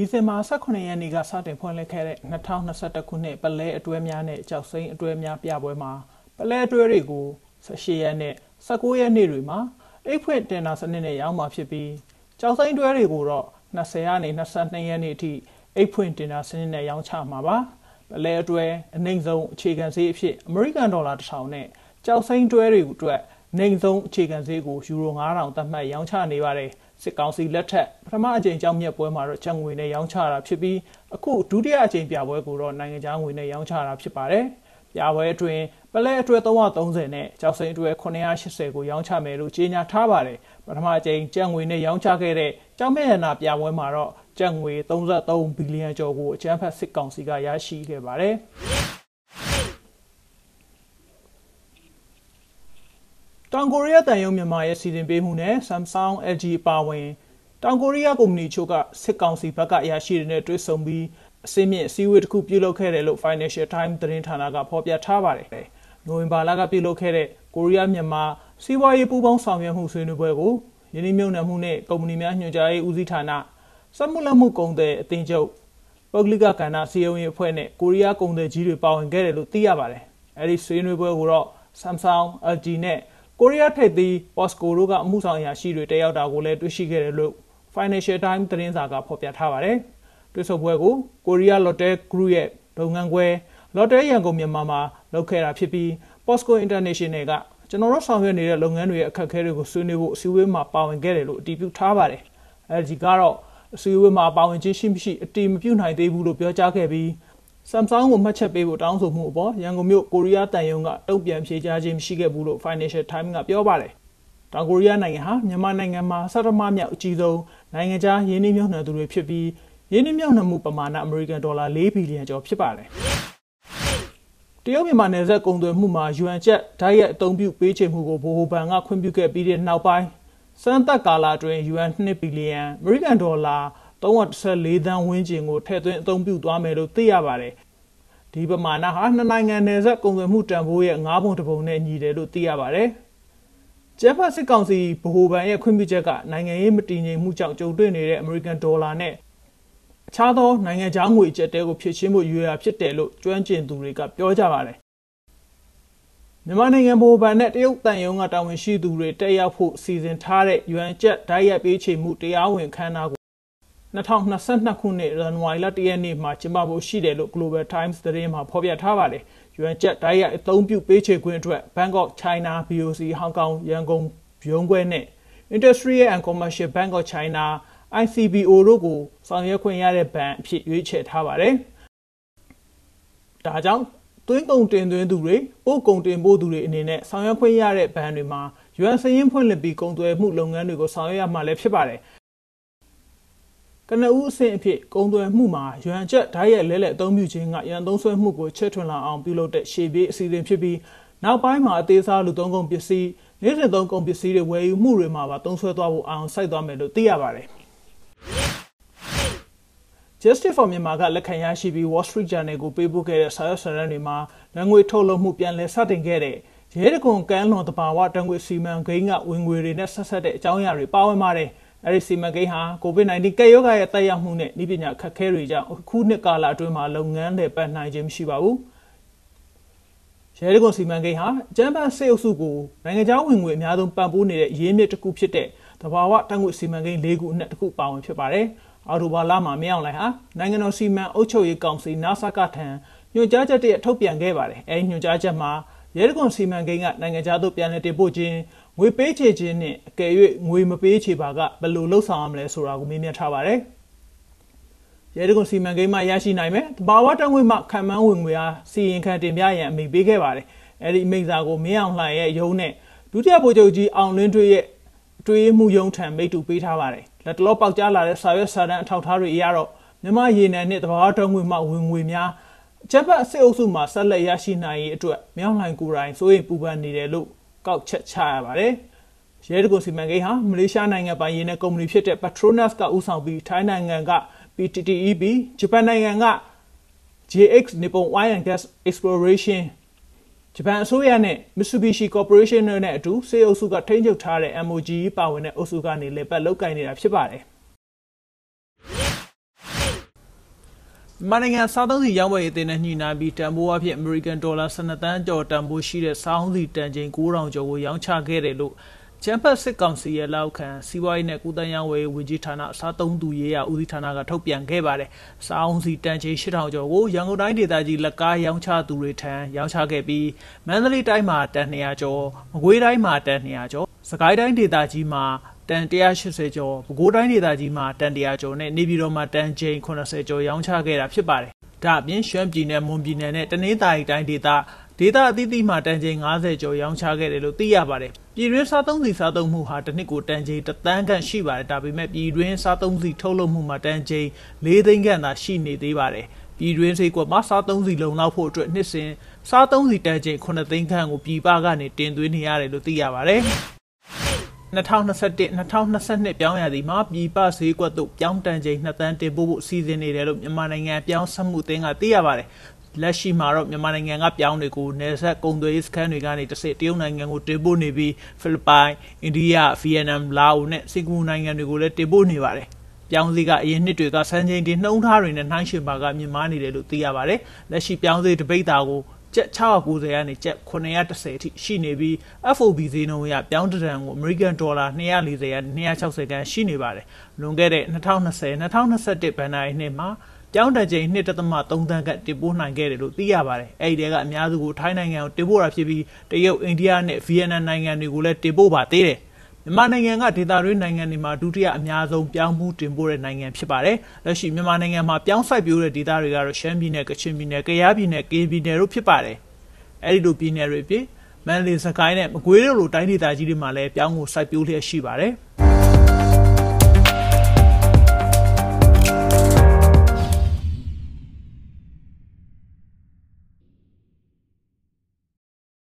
ဒီဇင်ဘာ18ရက်နေ့ကစတင်ဖွင့်လှစ်ခဲ့တဲ့2021ခုနှစ်ပလဲအတွဲများနဲ့ကြောက်စိမ်းအတွဲများပြပွဲမှာပလဲအတွဲတွေကို18ရက်နဲ့19ရက်နေ့တွေမှာအိတ်ဖွင့်တင်တာစနစ်နဲ့ရောင်းမှာဖြစ်ပြီးကြောက်စိမ်းအတွဲတွေကိုတော့20ရက်နေ22ရက်နေ့အထိအိတ်ဖွင့်တင်တာစနစ်နဲ့ရောင်းချမှာပါပလဲအတွဲအနှိမ့်ဆုံးအခြေခံဈေးအဖြစ်အမေရိကန်ဒေါ်လာ1000နဲ့ကြောက်စိမ်းတွဲတွေအတွက်နှိမ့်ဆုံးအခြေခံဈေးကိုယူရို9000သတ်မှတ်ရောင်းချနေပါတယ်။ စစ်ကောင်စီလက်ထက်ပထမအကြိမ်ကြောင်းမြက်ပွဲမှာတော့ချက်ငွေနဲ့ရောင်းချတာဖြစ်ပြီးအခုဒုတိယအကြိမ်ပြပွဲကိုတော့နိုင်ငံခြားငွေနဲ့ရောင်းချတာဖြစ်ပါတယ်။ပြပွဲအတွင်းပလဲအတွဲ330နဲ့ကြောက်စိန်အတွဲ980ကိုရောင်းချမယ်လို့ကြေညာထားပါတယ်။ပထမအကြိမ်ကျပ်ငွေနဲ့ရောင်းချခဲ့တဲ့ကြောင်းမဲ့ရနာပြပွဲမှာတော့ကျပ်ငွေ33ဘီလီယံကျော်ကိုအကြမ်းဖက်စစ်ကောင်စီကရရှိခဲ့ပါတယ်။ တောင်ကိုရီးယားတန်ယုံမြန်မာရဲ့စီစဉ်ပေးမှုနဲ့ Samsung LG ပါဝင်တောင်ကိုရီးယားကုမ္ပဏီချို့ကစစ်ကောင်စီဘက်ကအရာရှိတွေနဲ့တွေ့ဆုံပြီးအစင်းမြင့်အစည်းအဝေးတစ်ခုပြုလုပ်ခဲ့တယ်လို့ Financial Times သတင်းဌာနကဖော်ပြထားပါတယ်။နိုဝင်ဘာလကပြုလုပ်ခဲ့တဲ့ကိုရီးယားမြန်မာစီးပွားရေးပူးပေါင်းဆောင်ရွက်မှုဆွေးနွေးပွဲကိုယင်းနှမြုံနယ်မှုနဲ့ကုမ္ပဏီများညွှန်ကြားရေးဦးစီးဌာနစက်မှုလက်မှုကုန်တဲ့အသင်းချုပ်ပုဂ္ဂလိကကဏ္ဍစီယုံရေးအဖွဲ့နဲ့ကိုရီးယားကုန်သည်ကြီးတွေပါဝင်ခဲ့တယ်လို့သိရပါတယ်။အဲဒီဆွေးနွေးပွဲကိုတော့ Samsung, LG နဲ့ ကိုရီးယားထိပ်သီး POSCO တို့ကအမှုဆောင်အရာရှိတွေတက်ရောက်တာကိုလည်းတွေ့ရှိခဲ့တယ်လို့ Financial Times သတင်းစာကဖော်ပြထားပါတယ်။တွေ့ဆုံပွဲကိုကိုရီးယား Lotte Group ရဲ့လုပ်ငန်းခွဲ Lotte ရန်ကုန်မြန်မာမှာလုပ်ခဲ့တာဖြစ်ပြီး POSCO International ကကျွန်တော်တို့ဆောင်ရွက်နေတဲ့လုပ်ငန်းတွေရဲ့အခက်အခဲတွေကိုဆွေးနွေးဖို့အစည်းအဝေးမှာပါဝင်ခဲ့တယ်လို့အတည်ပြုထားပါတယ်။ LG ကတော့အစည်းအဝေးမှာပါဝင်ခြင်းရှိမရှိအတည်မပြုနိုင်သေးဘူးလို့ပြောကြားခဲ့ပြီး Samsung ကိုမှတ်ချက်ပေးဖို့တောင်းဆိုမှုအပေါ်ရန်ကုန်မြို့ကိုရီးယားတန်ယုံကတုံ့ပြန်ဖြေကြားခြင်းမရှိခဲ့ဘူးလို့ Financial Times ကပြောပါတယ်။တောင်ကိုရီးယားနိုင်ငံဟာမြန်မာနိုင်ငံမှာစတမမြောက်အကြီးဆုံးနိုင်ငံခြားယင်းနှိမ့်မြှုပ်နှံသူတွေဖြစ်ပြီးယင်းနှိမ့်မြှုပ်နှံမှုပမာဏအမေရိကန်ဒေါ်လာ၄ဘီလီယံကျော်ဖြစ်ပါတယ်။တရုတ်မြန်မာနယ်စပ်ကုန်သွယ်မှုမှာယူအန်ကျပ်ဓာတ်ရိုက်အသုံးပြုပေးချေမှုကိုဗဟိုဘဏ်ကခွင့်ပြုခဲ့ပြီးတဲ့နောက်ပိုင်းစမ်းသပ်ကာလအတွင်းယူအန်2ဘီလီယံအမေရိကန်ဒေါ်လာ314သန်းဝန်းကျင်ကိုထည့်သွင်းအသုံးပြုသွားမယ်လို့သိရပါတယ်။ ဒီပမာဏဟာနှစ်နိုင်ငံနယ်စပ်ကုန်သွယ်မှုတန်ဖိုးရဲ့၅ပုံတစ်ပုံနဲ့ညီတယ်လို့သိရပါတယ်။ကျန်းဖတ်စစ်ကောင်စီဗဟိုဘဏ်ရဲ့ခွင့်ပြုချက်ကနိုင်ငံရေးမတည်ငြိမ်မှုကြောင့်ကြုံတွေ့နေတဲ့အမေရိကန်ဒေါ်လာနဲ့အခြားသောနိုင်ငံခြားငွေအကျပ်တဲကိုဖြည့်ရှင်းဖို့ရွေးရဖြစ်တယ်လို့ကျွမ်းကျင်သူတွေကပြောကြပါတယ်။မြန်မာနိုင်ငံဗဟိုဘဏ်နဲ့တရုတ်တန်ယုံကတာဝန်ရှိသူတွေတက်ရောက်ဖို့စီစဉ်ထားတဲ့ရွမ်ကျက်ဓာတ်ရိုက်ပေးချေမှုတရားဝင်ခန်းနာကို 2022ခုနှစ်ဇန်နဝါရီလ1ရက်နေ့မှာကျင်းပဖို့ရှိတယ်လို့ Global Times သတင်းမှာဖော်ပြထားပါတယ်။ UN ကျပ်တိုက်ရိုက်အသုံးပြုပေးချေခွင့်အတွက် Bangkok China BOC Hong Kong ရန်ကုန်ရုံးခွဲနဲ့ Industrial and Commercial Bank of China ICBO တို့ကိုဆောင်ရွက်ခွင့်ရတဲ့ဘဏ်အဖြစ်ရွေးချယ်ထားပါတယ်။ဒါကြောင့်သွင်းကုန်တင်သွင်းသူတွေပို့ကုန်တင်ပို့သူတွေအနေနဲ့ဆောင်ရွက်ခွင့်ရတဲ့ဘဏ်တွေမှာ UN စရင်ဖွင့်လှစ်ပြီးကုန်သွယ်မှုလုပ်ငန်းတွေကိုဆောင်ရွက်ရမှာလည်းဖြစ်ပါတယ်။ ကနဦးအဆင့်အဖြစ်ကုံသွယ်မှုမှာရွမ်ချက်ဓာတ်ရိုက်လဲလှယ်အသုံးပြုခြင်းကရန်သုံးဆွဲမှုကိုချက်ထွင်လာအောင်ပြုလုပ်တဲ့ရှေ့ပြေးအစီအစဉ်ဖြစ်ပြီးနောက်ပိုင်းမှာအသေးစားလူသုံးကုန်ပစ္စည်းနေ့စဉ်သုံးကုန်ပစ္စည်းတွေဝယ်ယူမှုတွေမှာပါသုံးဆွဲသွားဖို့အောင်စိုက်သွားမယ်လို့သိရပါတယ်။ Justice for Myanmar ကလက်ခံရရှိပြီး Wall Street Journal ကိုပေးပို့ခဲ့တဲ့စာရွက်စာတမ်းတွေမှာလငွေထုတ်လုပ်မှုပြန်လည်စတင်ခဲ့တဲ့ရဲတကွန်ကန်းလွန်တဘာဝတံငွေစီမံကိန်းကဝင်ငွေတွေနဲ့ဆက်ဆက်တဲ့အကြောင်းအရာတွေပါဝင်ပါတယ်။ အဲဒီစီမံကိန်းဟာ COVID-19 ကပ်ရောဂါရဲ့တက်ရောက်မှုနဲ့ဤပညာခက်ခဲတွေကြောင့်အခုနှစ်ကာလအတွင်းမှာလုပ်ငန်းတွေပတ်နိုင်ခြင်းမရှိပါဘူး။ရဲဒဂွန်စီမံကိန်းဟာကျန်းပန်းစေအုပ်စုကိုနိုင်ငံခြားဝင်ငွေအများဆုံးပံ့ပိုးနေတဲ့ရင်းမြစ်တစ်ခုဖြစ်တဲ့တဘာဝတံငွေစီမံကိန်း၄ခုအနက်တစ်ခုပါဝင်ဖြစ်ပါတယ်။အော်တိုဘာလမှာမြောက်လိုက်ဟာနိုင်ငံတော်စီမံအုပ်ချုပ်ရေးကောင်စီနာဆာကထံညွှန်ကြားချက်တည်းထုတ်ပြန်ခဲ့ပါတယ်။အဲဒီညွှန်ကြားချက်မှာရဲဒဂွန်စီမံကိန်းကနိုင်ငံခြားသို့ပြန်လည်တင်ပို့ခြင်း ငွေပေးချေခြင်းနဲ့အကယ်၍ငွေမပေးချေပါကဘယ်လိုလှုပ်ဆောင်ရမလဲဆိုတာကိုမေးမြန်းထားပါတယ်။ရဲတကွန်စီမံကိန်းမှရရှိနိုင်မယ်။တဘာဝတငွေမှခံမှန်းဝင်ငွေအားစီရင်ခံတင်ပြရန်အမိပေးခဲ့ပါတယ်။အဲဒီအမိန့်စာကိုမင်းအောင်လှိုင်ရဲ့ရုံးနဲ့ဒုတိယဗိုလ်ချုပ်ကြီးအောင်လင်းထွေးရဲ့တွေးမှုယုံထံမိတ်တူပေးထားပါတယ်။လက်တလောပေါက်ကြားလာတဲ့စာရွက်စာတမ်းအထောက်အထားတွေအရတော့မြမရေနံနဲ့တဘာဝတငွေမှဝင်ငွေများချက်ပတ်စစ်အုပ်စုမှာဆက်လက်ရရှိနိုင်ရေးအတွက်မြောင်းလှိုင်ကိုယ်တိုင်စိုးရိမ်ပူပန်နေတယ်လို့ ကောက်ချက်ချရပါတယ်။ရဲတကုစီမံကိန်းဟာမလေးရှားနိုင်ငံပိုင်ရေနံကုမ္ပဏီဖြစ်တဲ့ Petronas ကဦးဆောင်ပြီးထိုင်းနိုင်ငံက PTTEP ဂျပန်နိုင်ငံက JX Nippon Oil and Gas Exploration ဂျပန်အစိုးရနဲ့ Mitsubishi Corporation တို့နဲ့အတူစေအုပ်စုကထိန်းချုပ်ထားတဲ့ MOGE ပါဝင်တဲ့အုပ်စုကနေလေပတ်လောက်ကင်နေတာဖြစ်ပါတယ်။ မြန်မာနိုင်ငံစားသုံးစီရောင်းဝယ်ရေးအသင်းနဲ့ညှိနှိုင်းပြီးတန်ဖိုးအဖြစ်အမေရိကန်ဒေါ်လာ12တန်းကျော်တန်ဖိုးရှိတဲ့စောင်းစီတန်ချိန်9000ကျော်ကိုရောင်းချခဲ့တယ်လို့ချမ်ပတ်စစ်ကောင်စီရဲ့လောက်ခံစီးပွားရေးနဲ့ကုသရေးဝယ်ဝန်ကြီးဌာနအစားသုံးသူရေးရာဦးစီးဌာနကထုတ်ပြန်ခဲ့ပါတယ်။စောင်းစီတန်ချိန်8000ကျော်ကိုရန်ကုန်တိုင်းဒေသကြီးလက်ကားရောင်းချသူတွေထံရောင်းချခဲ့ပြီးမန္တလေးတိုင်းမှာတန်200ကျော်မကွေးတိုင်းမှာတန်200ကျော်စကိုင်းတိုင်းဒေသကြီးမှာ တန်180ကျော်ပဲခူးတိုင်းဒေသကြီးမှာတန်100ကျော်နဲ့နေပြည်တော်မှာတန်ချိန်80ကျော်ရောင်းချခဲ့တာဖြစ်ပါတယ်။ဒါအပြင်ရွှမ်းပြည်နယ်မွန်ပြည်နယ်နဲ့တနင်္သာရီတိုင်းဒေသဒေသအသီးသီးမှာတန်ချိန်90ကျော်ရောင်းချခဲ့တယ်လို့သိရပါတယ်။ပြည်တွင်းစားသုံးစီစားသုံးမှုဟာတစ်နှစ်ကိုတန်ချိန်တသန်းခန့်ရှိပါတယ်။ဒါပေမဲ့ပြည်တွင်းစားသုံးစီထုတ်လုပ်မှုမှာတန်ချိန်၄သိန်းခန့်သာရှိနေသေးပါတယ်။ပြည်တွင်းစိတ်ကွက်မှာစားသုံးစီလုံလောက်ဖို့အတွက်နှစ်စဉ်စားသုံးစီတန်ချိန်9သိန်းခန့်ကိုပြည်ပကနေတင်သွင်းနေရတယ်လို့သိရပါတယ်။ 2021-2022ပြောင်းရသည်မှာပြည်ပဈေးကွက်သို့ပြောင်းတန်ချိန်2တန်းတင်ပို့ဖို့စီစဉ်နေတယ်လို့မြန်မာနိုင်ငံပြောင်းဆက်မှုအသင်းကသိရပါတယ်။လက်ရှိမှာတော့မြန်မာနိုင်ငံကပြောင်းတွေကိုနယ်စပ်ကုန်သွယ်ရေးစခန်းတွေကနေတစ်စစ်တရုတ်နိုင်ငံကိုတင်ပို့နေပြီးဖိလစ်ပိုင်၊အိန္ဒိယ၊ဗီယက်နမ်၊လာအိုနဲ့စင်ကာပူနိုင်ငံတွေကိုလည်းတင်ပို့နေပါတယ်။ပြောင်းစည်းကအရင်နှစ်တွေကစံချိန်တင်နှုံးထားတွေနဲ့နှိုင်းယှဉ်ပါကမြင့်မားနေတယ်လို့သိရပါတယ်။လက်ရှိပြောင်းစည်းတပိတ်တာကို ကျပ်690ကနေကျပ်910အထိရှိနေပြီး FOB ဈေးနှုန်းအရပြောင်းတံကို American Dollar 240ကနေ260ကန်ရှိနေပါတယ်။လွန်ခဲ့တဲ့2020 2021ဘဏ္ဍာရေးနှစ်မှာပြောင်းတချိန်1.3တန်းကတင်ပို့နိုင်ခဲ့တယ်လို့သိရပါတယ်။အဲဒီတည်းကအများစုကိုထိုင်းနိုင်ငံကိုတင်ပို့တာဖြစ်ပြီးတရုတ်၊အိန္ဒိယနဲ့ဗီယက်နမ်နိုင်ငံတွေကိုလည်းတင်ပို့ပါသေးတယ်။ မြန်မာနိုင်ငံကဒေသတွင်းနိုင်ငံတွေမှာဒုတိယအများဆုံးပြောင်းမှုတင်ပို့တဲ့နိုင်ငံဖြစ်ပါတယ်။လက်ရှိမြန်မာနိုင်ငံမှာပြောင်းစိုက်ပျိုးတဲ့ဒေသတွေကတော့ရှမ်းပြည်နယ်၊ကချင်ပြည်နယ်၊ကယားပြည်နယ်၊ကရင်ပြည်နယ်တို့ဖြစ်ပါတယ်။အဲဒီလိုပြည်နယ်တွေဖြစ်မန္တလေးစကိုင်းနဲ့မကွေးတို့လိုတိုင်းဒေသကြီးတွေမှာလည်းပြောင်းကိုစိုက်ပျိုးလျက်ရှိပါတယ်။